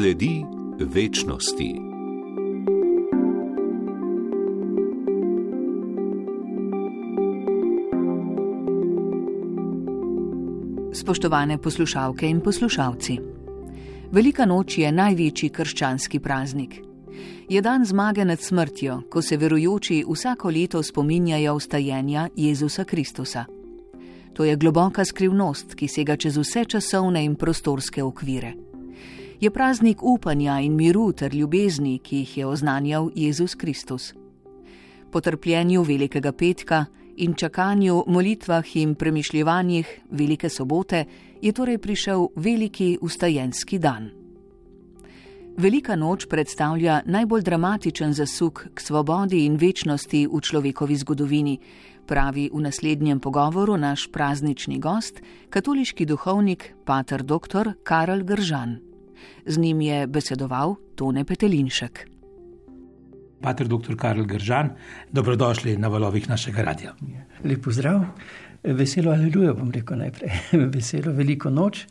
Sledi večnosti. Spoštovane poslušalke in poslušalci. Velika noč je največji krščanski praznik. Je dan zmage nad smrtjo, ko se verujoči vsako leto spominjajo vstajenja Jezusa Kristusa. To je globoka skrivnost, ki sega čez vse časovne in prostorske okvire. Je praznik upanja in miru ter ljubezni, ki jih je oznanjal Jezus Kristus. Po trpljenju Velikega petka in čakanju, molitvah in premišljevanjih Velike sobote je torej prišel veliki ustajenski dan. Velika noč predstavlja najbolj dramatičen zasuk k svobodi in večnosti v človekovi zgodovini, pravi v naslednjem pogovoru naš praznični gost, katoliški duhovnik, pater dr. Karel Gržan. Z njim je besedoval Tone Petelinšek. Pater dr. Karel Gržan, dobrodošli na valovih našega radia. Lepo zdrav, veselo aleluja, bom rekel najprej. veselo veliko noč,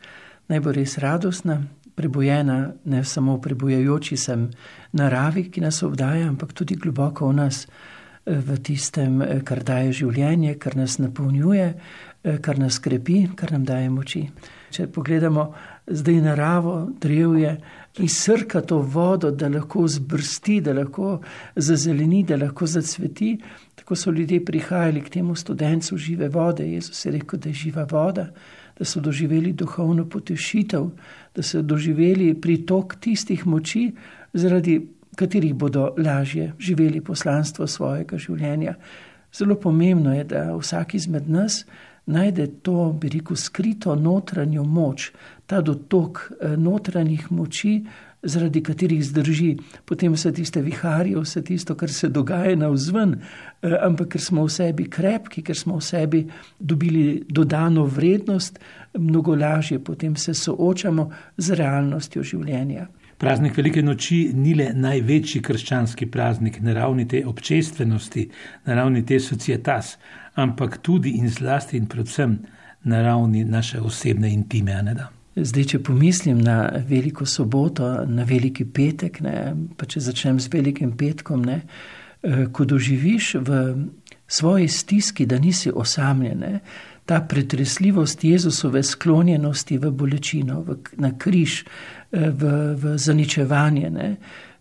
naj bo res radostna, prebujena ne samo v prebujajoči sem naravi, ki nas obdaja, ampak tudi globoko v nas v tistem, kar daje življenje, kar nas napolnjuje, kar nas krepi, kar nam daje moči. Če pogledamo zdaj naravo, drevje, ki srka to vodo, da lahko zbrsti, da lahko zazeleni, da lahko zacveti, tako so ljudje prihajali k temu študencu žive vode. Jezus je rekel, da je živa voda, da so doživeli duhovno potešitev, da so doživeli pritok tistih moči zaradi katerih bodo lažje živeli poslanstvo svojega življenja. Zelo pomembno je, da vsak izmed nas najde to, bi rekel, skrito notranjo moč, ta dotok eh, notranjih moči, zaradi katerih zdrži potem vse tiste viharje, vse tisto, kar se dogaja na vzven, eh, ampak ker smo v sebi krepki, ker smo v sebi dobili dodano vrednost, mnogo lažje potem se soočamo z realnostjo življenja. Praznik Velike noči ni le največji krščanski praznik na ravni te občestvenosti, na ravni te societas, ampak tudi in zlasti in predvsem na ravni naše osebne intime. Zdaj, če pomislim na veliko soboto, na veliki petek, ne, pa če začnem z velikim petkom, ne, eh, ko doživiš v svoji stiski, da nisi osamljen, ta pretresljivost Jezusove sklonjenosti v bolečino, v, na križ, eh, v, v zaničevanje. Ne.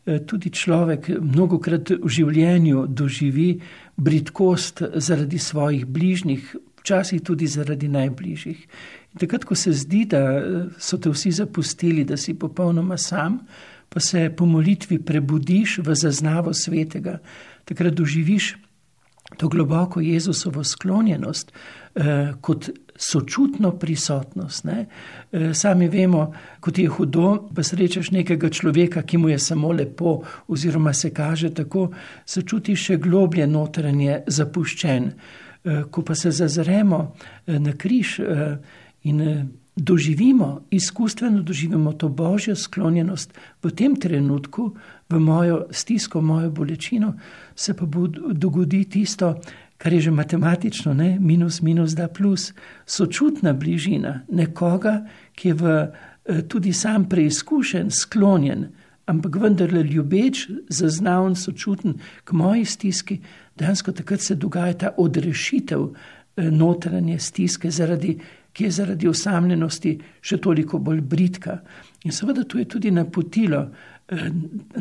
Eh, tudi človek mnogokrat v življenju doživi britkost zaradi svojih bližnjih, včasih tudi zaradi najbližjih. In takrat, ko se zdi, da eh, so te vsi zapustili, da si popolnoma sam, pa se po molitvi prebudiš v zaznavo svetega, takrat doživiš to globoko Jezusovo sklonjenost eh, kot sočutno prisotnost. Ne. Eh, sami vemo, kot je hudo, pa srečaš nekega človeka, ki mu je samo lepo, oziroma se kaže tako, se čuti še globlje notranje zapuščen. Eh, ko pa se zazremo eh, na križ in doživimo, izkustveno doživimo to božjo sklonjenost v tem trenutku, v mojo stisko, mojo bolečino, se pa bo dogodi tisto, kar je že matematično, ne? minus, minus, da plus, sočutna bližina nekoga, ki je v, eh, tudi sam preizkušen, sklonjen, ampak vendarle ljubeč, zaznaven, sočuten k moji stiski, dejansko takrat se dogaja ta odrešitev eh, notranje stiske zaradi ki je zaradi osamljenosti še toliko bolj britka. In seveda tu je tudi napotilo, eh,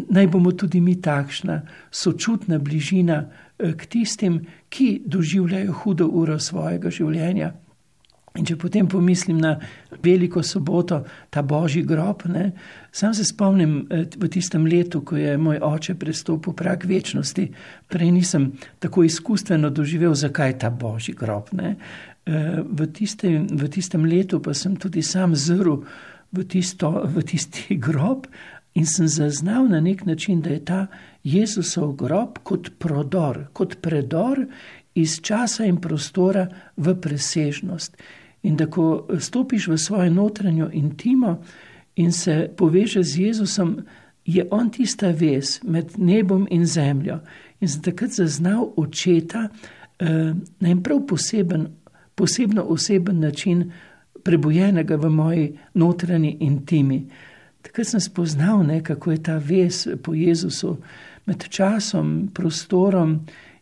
naj bomo tudi mi takšna sočutna bližina eh, k tistim, ki doživljajo hudo uro svojega življenja. In če potem pomislim na veliko soboto, ta božji grob, ne, sam se spomnim eh, v tistem letu, ko je moj oče prestopil prag večnosti, prej nisem tako izkustveno doživel, zakaj ta božji grob. Ne. V tistem, v tistem letu pa sem tudi sam zrl v, tisto, v tisti grob in sem zaznal na nek način, da je ta Jezusov grob kot prodor, kot predor iz časa in prostora v presežnost. In da ko stopiš v svojo notranjo intimo in se povežeš z Jezusom, je on tista vez med nebom in zemljo. In sem takrat zaznal očeta eh, na en prav poseben posebno oseben način, prebojenega v moji notranji intimi. takrat sem spoznal, ne, kako je ta vez po Jezusu med časom, prostorom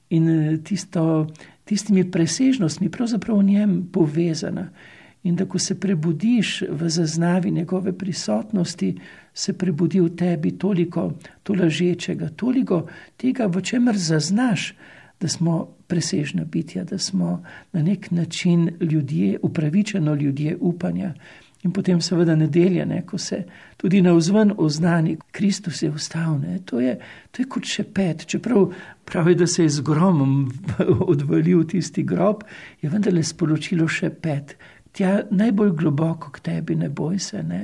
in eh, tisto, tistimi presežnostmi, pravzaprav v njem povezana. In da ko se prebudiš v zaznavi njegove prisotnosti, se prebudi v tebi toliko to lažečega, toliko tega, v čemer zaznaš, da smo presežna bitja, da smo na nek način ljudje, upravičeno ljudje upanja. In potem seveda nedelja, ne, ko se tudi na vzven oznani, Kristus je vstal. To, to je kot še pet, čeprav pravi, da se je z gromom odvalil tisti grob, je vendarle sporočilo še pet tja najbolj globoko k tebi, ne boj se, ne,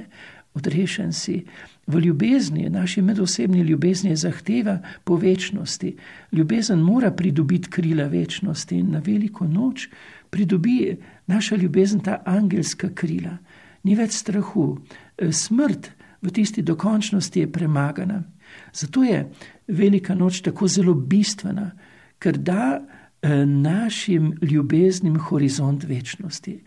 odrešen si. V ljubezni, naši medosebni ljubezni je zahteva po večnosti. Ljubezen mora pridobiti krila večnosti in na veliko noč pridobi naša ljubezen ta angelska krila. Ni več strahu, smrt v tisti dokončnosti je premagana. Zato je velika noč tako zelo bistvena, ker da eh, našim ljubeznim horizont večnosti.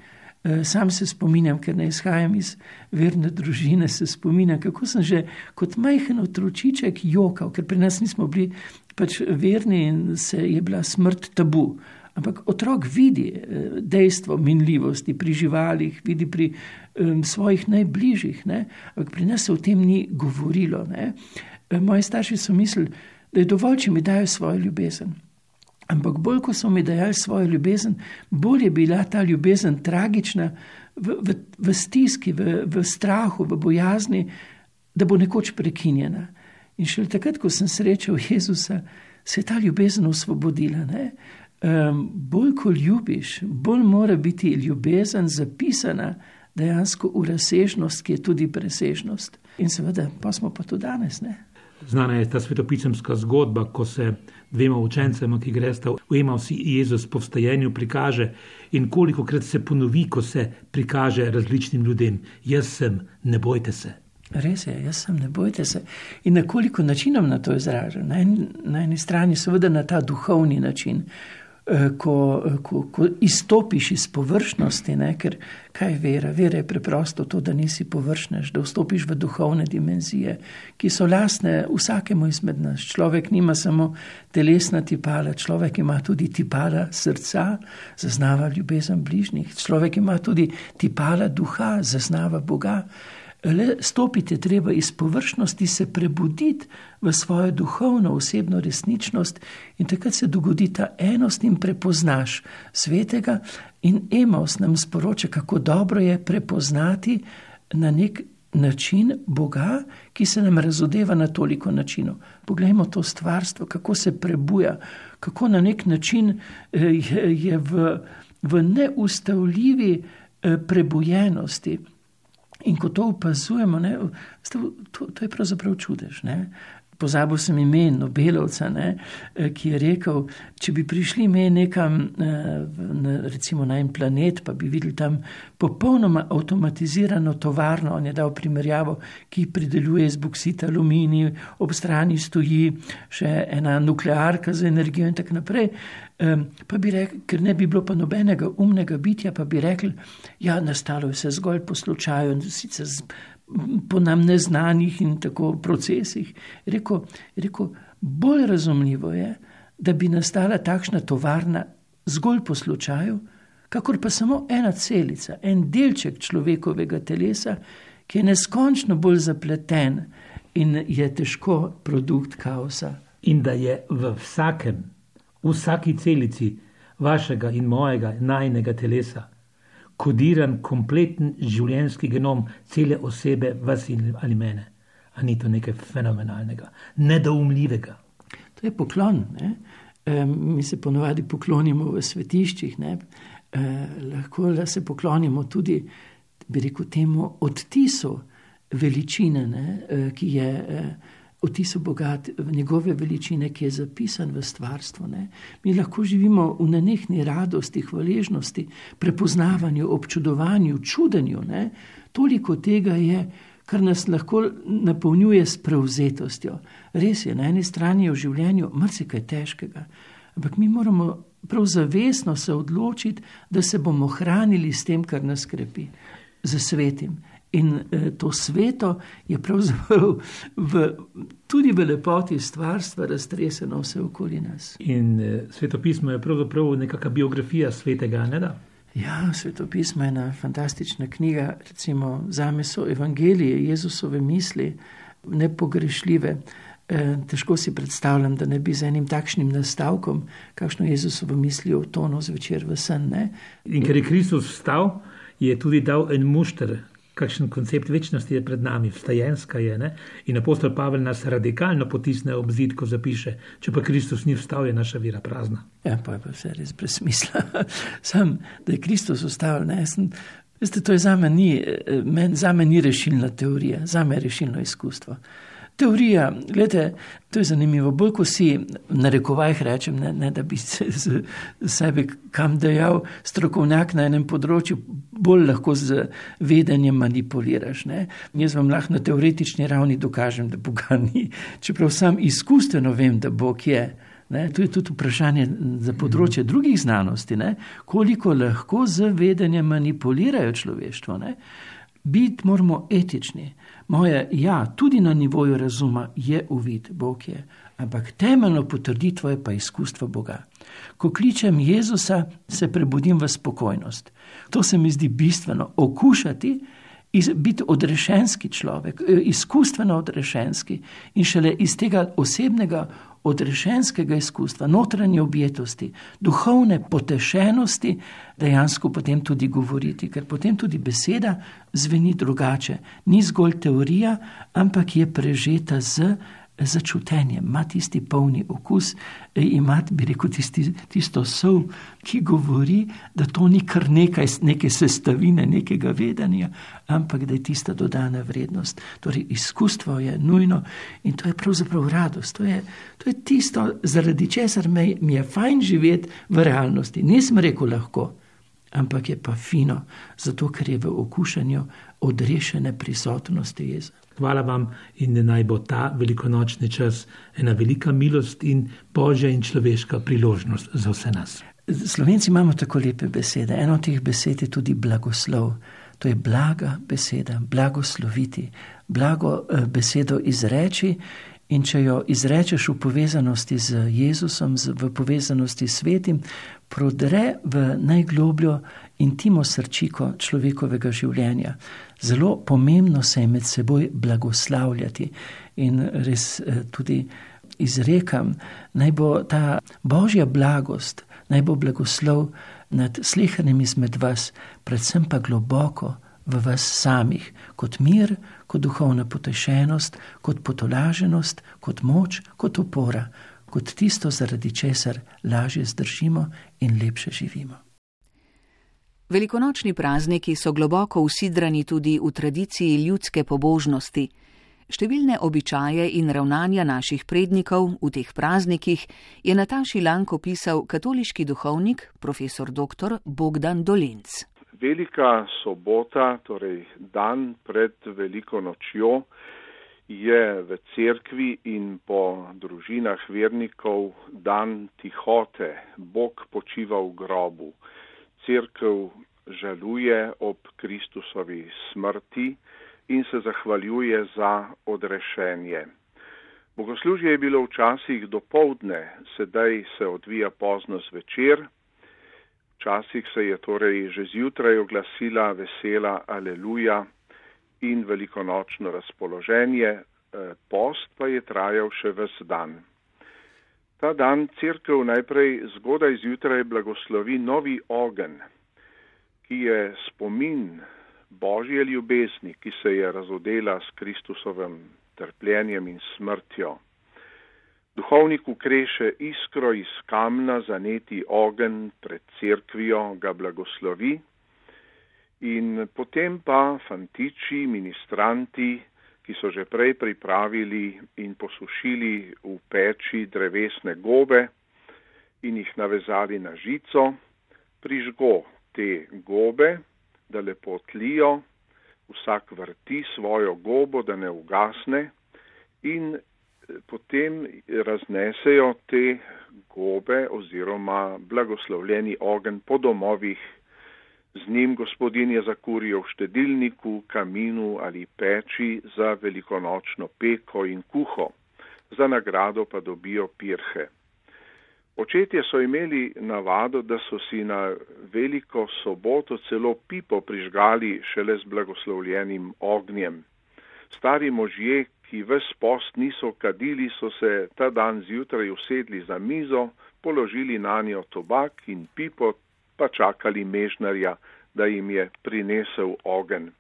Eh, sam se spominjam, ker ne izhajam iz verne družine, se spominjam, kako sem že kot majhen otročiček jokal, ker pri nas nismo bili pač verni in se je bila smrt tabu. Ampak otrok vidi eh, dejstvo minljivosti pri živalih, vidi pri um, svojih najbližjih, ne? ampak pri nas se o tem ni govorilo. Ne? Eh, moji starši so mislili, da je dovolj, če mi dajo svojo ljubezen. Ampak bolj, ko so mi dajali svojo ljubezen, bolj je bila ta ljubezen tragična v, v, v stiski, v, v strahu, v bojazni, da bo nekoč prekinjena. In šele takrat, ko sem srečal Jezusa, se je ta ljubezen osvobodila. Um, bolj, ko ljubiš, bolj mora biti ljubezen zapisana dejansko v razsežnost, ki je tudi presežnost. In seveda, pa smo pa tudi danes. Ne? Znana je ta svetopisemska zgodba, ko se dvema učencema, ki gresta v Emavsi, Jezus po vstajenju prikaže in koliko krat se ponovi, ko se prikaže različnim ljudem: Jaz sem, ne bojte se. Res je, jaz sem, ne bojte se. In na koliko načinov na to izraža? Na, en, na eni strani, seveda, na ta duhovni način, ko, eh, ko, ko izstopiš iz površnosti, ne? ker kaj je vera? Vera je preprosto to, da nisi površnež, da vstopiš v duhovne dimenzije, ki so lasne vsakemu izmed nas. Človek nima samo telesna tipala, človek ima tudi tipala srca, zaznava ljubezen bližnjih, človek ima tudi tipala duha, zaznava Boga. Le stopiti je treba iz površnosti, se prebuditi v svojo duhovno, osebno resničnost in takrat se dogodi ta enost in prepoznaš svetega. In Emaus nam sporoča, kako dobro je prepoznati na nek način Boga, ki se nam razodeva na toliko načinov. Poglejmo to stvarstvo, kako se prebuja, kako na nek način eh, je, je v, v neustavljivi eh, prebujenosti. In ko to opazujemo, ne, to, to je pravzaprav čudež. Ne. Pozabil sem ime Nobelovca, ne, ki je rekel, če bi prišli mi nekam, na, recimo na en planet, pa bi videli tam popolnoma avtomatizirano tovarno, on je dal primerjavo, ki prideluje iz boksita aluminij, ob strani stoji še ena nuklearka za energijo in tako naprej. Pa bi rekli, ker ne bi bilo pa nobenega umnega bitja, pa bi rekli, ja, nastalo je vse zgolj po slučaju, sicer po nam neznanih in tako procesih. Rekel, rekel, bolj razumljivo je, da bi nastala takšna tovarna zgolj po slučaju, kakor pa samo ena celica, en delček človekovega telesa, ki je neskončno bolj zapleten in je težko produkt kaosa. In da je v vsakem v vsaki celici vašega in mojega najnega telesa, kodiran kompleten življenjski genom cele osebe, vas ali mene. A ni to nekaj fenomenalnega, nedoumljivega? To je poklon. E, mi se ponovadi poklonimo v svetiščih, e, lahko se poklonimo tudi, bi rekel, temu odtisu veličine, ne? E, ki je. E, vtis bogat njegove veličine, ki je zapisan v stvarstvo. Ne? Mi lahko živimo v nenehni radosti, hvaležnosti, prepoznavanju, občudovanju, čudenju. Ne? Toliko tega je, kar nas lahko napolnjuje s prevzetostjo. Res je, na eni strani je v življenju marsikaj težkega, ampak mi moramo prav zavestno se odločiti, da se bomo hranili s tem, kar nas krepi, za svetim. In eh, to sveto je pravzaprav v, tudi v lepoti stvarstva raztreseno vse okoli nas. In eh, svetopismo je pravzaprav nekakšna biografija svetega, ne da? Ja, svetopismo je ena fantastična knjiga. Recimo, za me so evangelije, Jezusove misli, nepogrešljive. E, težko si predstavljam, da ne bi z enim takšnim nastavkom, kakšno Jezusovo misli o tonu zvečer v sen. Ne? In ker je Kristus vstal, je tudi dal en mušter, kakšen koncept večnosti je pred nami, vstajenska je. Ne? In apostol Pavel nas radikalno potisne ob zid, ko zapiše: Če pa Kristus ni vstal, je naša vera prazna. Ja, pa je pa vse res brez smisla. Sam, da je Kristus vstal, ne sem. Veste, to je za me ni, me ni rešilna teorija, za me je rešilno izkustvo. Teorija, gledajte, to je zanimivo. Bolj ko si na rekovajih rečem, ne, ne da bi se z sebi kam dejal, strokovnjak na enem področju, bolj lahko z vedenjem manipuliraš. Ne. Jaz vam lahko na teoretični ravni dokažem, da Boga ni, čeprav sam izkustveno vem, da Bog je. Ne, to je tudi vprašanje za področje drugih znanosti, ne, koliko lahko z vedenjem manipulirajo človeštvo. Ne. Biti moramo etični. Moje ja, tudi na nivoju razuma je uvid, Bog je, ampak temeljno potrditvo je pa izkustvo Boga. Ko kličem Jezusa, se prebudim v spokojnost. To se mi zdi bistveno, okušati iz, biti odrešenski človek, e, izkustveno odrešenski in šele iz tega osebnega odrešenskega izkustva, notranje objetosti, duhovne potešenosti, dejansko potem tudi govoriti, ker potem tudi beseda zveni drugače. Ni zgolj teorija, ampak je prežeta z začutenje, ima tisti polni okus, e, ima, bi rekel, tisti, tisto sol, ki govori, da to ni kar nekaj, neke sestavine, nekega vedenja, ampak da je tista dodana vrednost. Torej, izkustvo je nujno in to je pravzaprav radost. To je, to je tisto, zaradi česar me, mi je fajn živeti v realnosti. Nisem rekel lahko. Ampak je pa fino, zato ker je v okušanju odrešene prisotnosti jezika. Hvala vam in naj bo ta velikonočni čas ena velika milost in božja in človeška priložnost za vse nas. Slovenci imamo tako lepe besede. Eno od teh besed je tudi blagoslov. To je blaga beseda, blagosloviti, blago eh, besedo izreči. In če jo izrečeš v povezanosti z Jezusom, v povezanosti s svetim, prodre v najglobljo intimo srčiko človekovega življenja. Zelo pomembno se je med seboj blagoslavljati in res eh, tudi izrekam, naj bo ta božja blagost, naj bo blagoslov nad slehrnim izmed vas, predvsem pa globoko v vas samih, kot mir, kot duhovna potešenost, kot potolaženost, kot moč, kot opora, kot tisto, zaradi česar lažje zdržimo in lepše živimo. Velikonočni prazniki so globoko usidrani tudi v tradiciji ljudske pobožnosti. Številne običaje in ravnanja naših prednikov v teh praznikih je Nataši Lanko pisal katoliški duhovnik profesor dr. Bogdan Dolenc. Velika sobota, torej dan pred veliko nočjo, je v cerkvi in po družinah vernikov dan tihote, Bog počiva v grobu crkv žaluje ob Kristusovi smrti in se zahvaljuje za odrešenje. Bogoslužje je bilo včasih do povdne, sedaj se odvija pozno zvečer. Včasih se je torej že zjutraj oglasila vesela aleluja in velikonočno razpoloženje, eh, post pa je trajal še ves dan. Ta dan crkv najprej zgodaj zjutraj blagoslovi novi ogen, ki je spomin Božje ljubezni, ki se je razodela s Kristusovim trpljenjem in smrtjo. Duhovnik ukreše iskro iz kamna zaneti ogen pred cerkvijo, ga blagoslovi in potem pa fantiči, ministranti, ki so že prej pripravili in posušili v peči drevesne gobe in jih navezali na žico, prižgo te gobe, da lepo tlijo, vsak vrti svojo gobo, da ne ugasne in eh, potem raznesejo te gobe oziroma blagoslovljeni ogen po domovih Z njim gospodin je zakuril v štedilniku, kaminu ali peči za velikonočno peko in kuho, za nagrado pa dobijo pirhe. Očetje so imeli navado, da so si na veliko soboto celo pipo prižgali šele z blagoslovljenim ognjem. Stari možje, ki ves post niso kadili, so se ta dan zjutraj usedli za mizo, položili na njo tobak in pipo, pa čakali mežnarja, da jim je prinesel ogen.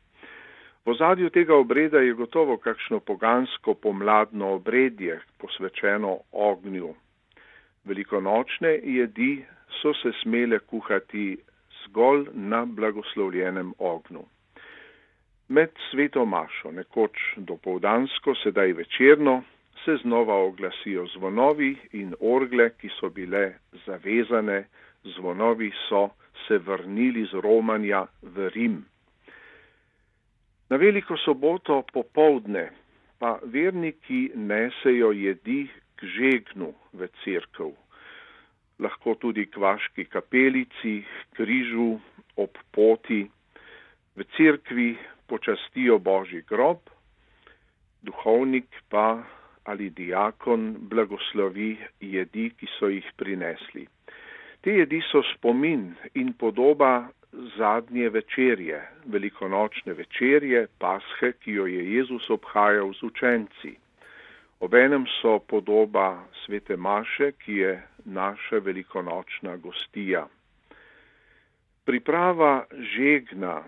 V zadju tega obreda je gotovo kakšno pogansko pomladno obredje, posvečeno ognju. Velikonočne jedi so se smele kuhati zgolj na blagoslovljenem ognju. Med sveto mašo, nekoč dopoldansko, sedaj večerno, se znova oglasijo zvonovi in orgle, ki so bile zavezane, zvonovi so se vrnili z Romanja v Rim. Na veliko soboto popovdne pa verniki nesejo jedi k žegnu v cerkev, lahko tudi k vaški kapelici, križu, ob poti, v cerkvi počastijo božji grob, duhovnik pa ali diakon blagoslovi jedi, ki so jih prinesli. Te jedi so spomin in podoba zadnje večerje, velikonočne večerje, pashe, ki jo je Jezus obhajal z učenci. Obenem so podoba svete Maše, ki je naša velikonočna gostija. Priprava žegna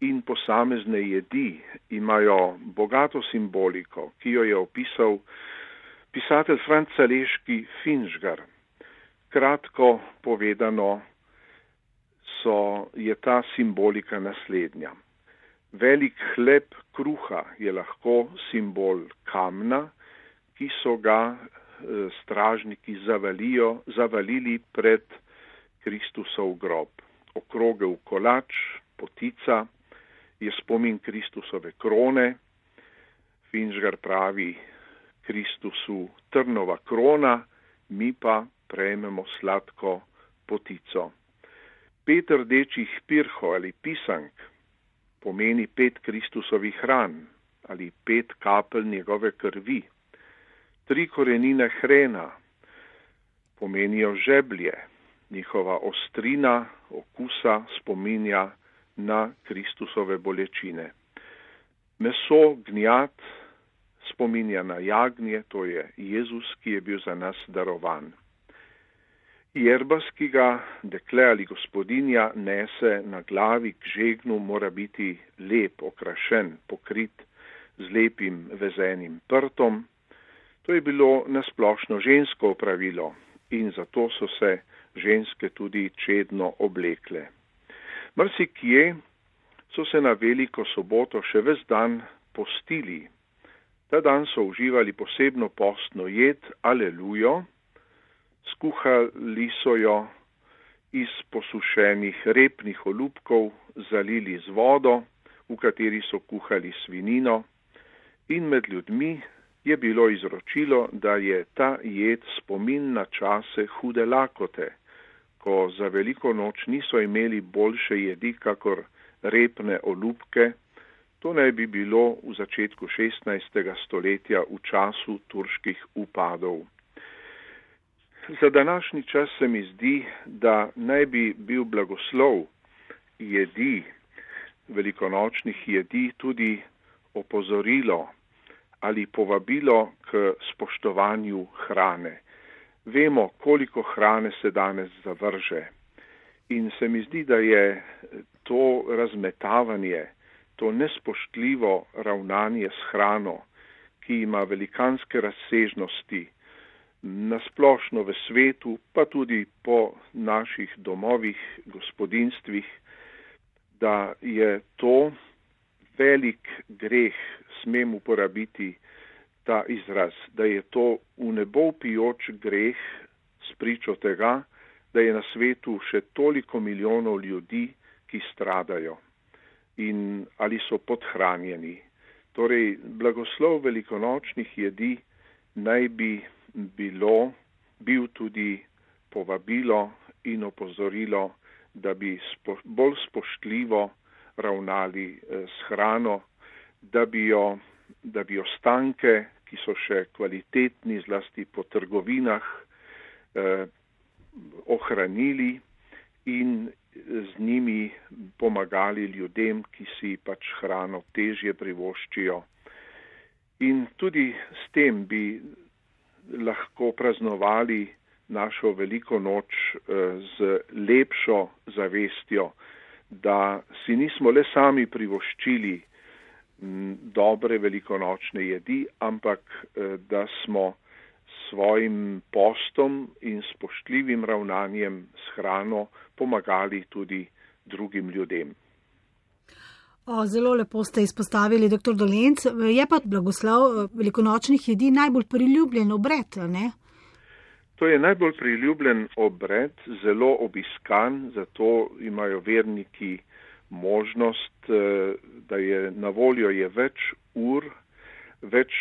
in posamezne jedi imajo bogato simboliko, ki jo je opisal pisatelj francaleški Finžgar. Kratko povedano so, je ta simbolika naslednja. Velik hleb kruha je lahko simbol kamna, ki so ga e, stražniki zavalijo, zavalili pred Kristusov grob. Okrogel kolač, potica je spomin Kristusove krone. Finžgar pravi Kristusu trnova krona, mi pa prejmemo sladko potico. Pet rdečih pirho ali pisank pomeni pet Kristusovih hran ali pet kapelj njegove krvi. Tri korenine hrena pomenijo žeblje, njihova ostrina, okusa spominja na Kristusove bolečine. Meso gnjat spominja na jagnje, to je Jezus, ki je bil za nas darovan. Jerbas, ki ga dekle ali gospodinja nese na glavi k žegnu, mora biti lep, okrašen, pokrit z lepim vezenim prtom. To je bilo nasplošno žensko pravilo in zato so se ženske tudi čedno oblekle. Mrsi kje so se na veliko soboto še ves dan postili. Ta dan so uživali posebno postno jed, alelujo, skuhali so jo iz posušenih repnih olupkov, zalili z vodo, v kateri so kuhali svinino in med ljudmi je bilo izročilo, da je ta jed spomin na čase hude lakote, ko za veliko noč niso imeli boljše jedi, kakor repne olupke, to naj bi bilo v začetku 16. stoletja v času turških upadov. Za današnji čas se mi zdi, da naj bi bil blagoslov jedi, velikonočnih jedi, tudi opozorilo ali povabilo k spoštovanju hrane. Vemo, koliko hrane se danes zavrže. In se mi zdi, da je to razmetavanje, to nespoštljivo ravnanje s hrano, ki ima velikanske razsežnosti, nasplošno v svetu, pa tudi po naših domovih, gospodinstvih, da je to velik greh, smem uporabiti ta izraz, da je to v nebo pijoč greh spričo tega, da je na svetu še toliko milijonov ljudi, ki stradajo in ali so podhranjeni. Torej, blagoslov velikonočnih jedi naj bi bilo, bil tudi povabilo in opozorilo da bi spo, bolj spoštljivo ravnali eh, s hrano, da bi, jo, da bi ostanke, ki so še kvalitetni, zlasti po trgovinah, eh, ohranili in z njimi pomagali ljudem, ki si pač hrano težje privoščijo. In tudi s tem bi lahko praznovali našo veliko noč eh, z lepšo zavestjo, da si nismo le sami privoščili dobre velikonočne jedi, ampak eh, da smo svojim postom in spoštljivim ravnanjem s hrano pomagali tudi drugim ljudem. O, zelo lepo ste izpostavili, dr. Dolenc. Je pa blagoslov eh, velikonočnih jedi najbolj priljubljen obred, ne? To je najbolj priljubljen obred, zelo obiskan, zato imajo verniki možnost, eh, da je na voljo je več ur, več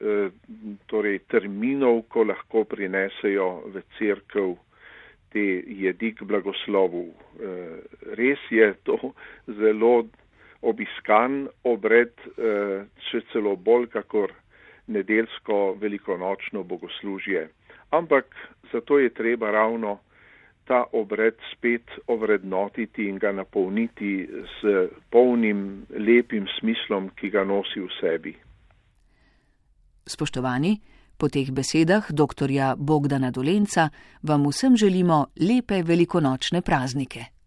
eh, torej, terminov, ko lahko prinesejo v crkv te jedi k blagoslovu. Res je to zelo obiskan obred, eh, še celo bolj kakor nedelsko velikonočno bogoslužje. Ampak zato je treba ravno ta obred spet ovrednotiti in ga napolniti s polnim, lepim smislom, ki ga nosi v sebi. Spoštovani, po teh besedah dr. Bogdana Dolenca vam vsem želimo lepe velikonočne praznike.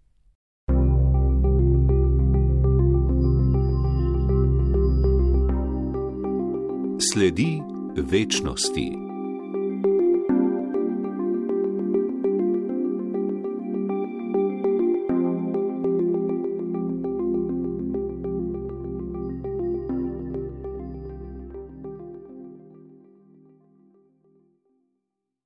Sledi večnosti.